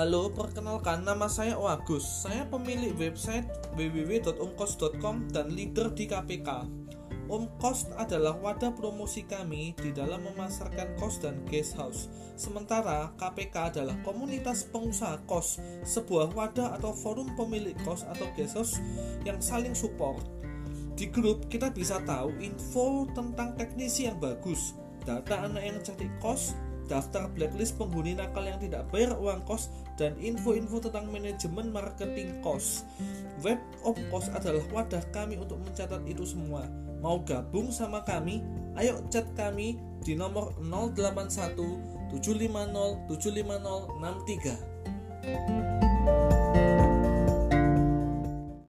Halo, perkenalkan nama saya Oagus. Saya pemilik website www.umkos.com dan leader di KPK. Umkos adalah wadah promosi kami di dalam memasarkan kos dan guest house. Sementara KPK adalah komunitas pengusaha kos, sebuah wadah atau forum pemilik kos atau guest house yang saling support. Di grup kita bisa tahu info tentang teknisi yang bagus, data anak yang cantik kos, daftar blacklist penghuni nakal yang tidak bayar uang kos, dan info-info tentang manajemen marketing kos. Web of Kos adalah wadah kami untuk mencatat itu semua. Mau gabung sama kami? Ayo chat kami di nomor 081 750 750 63.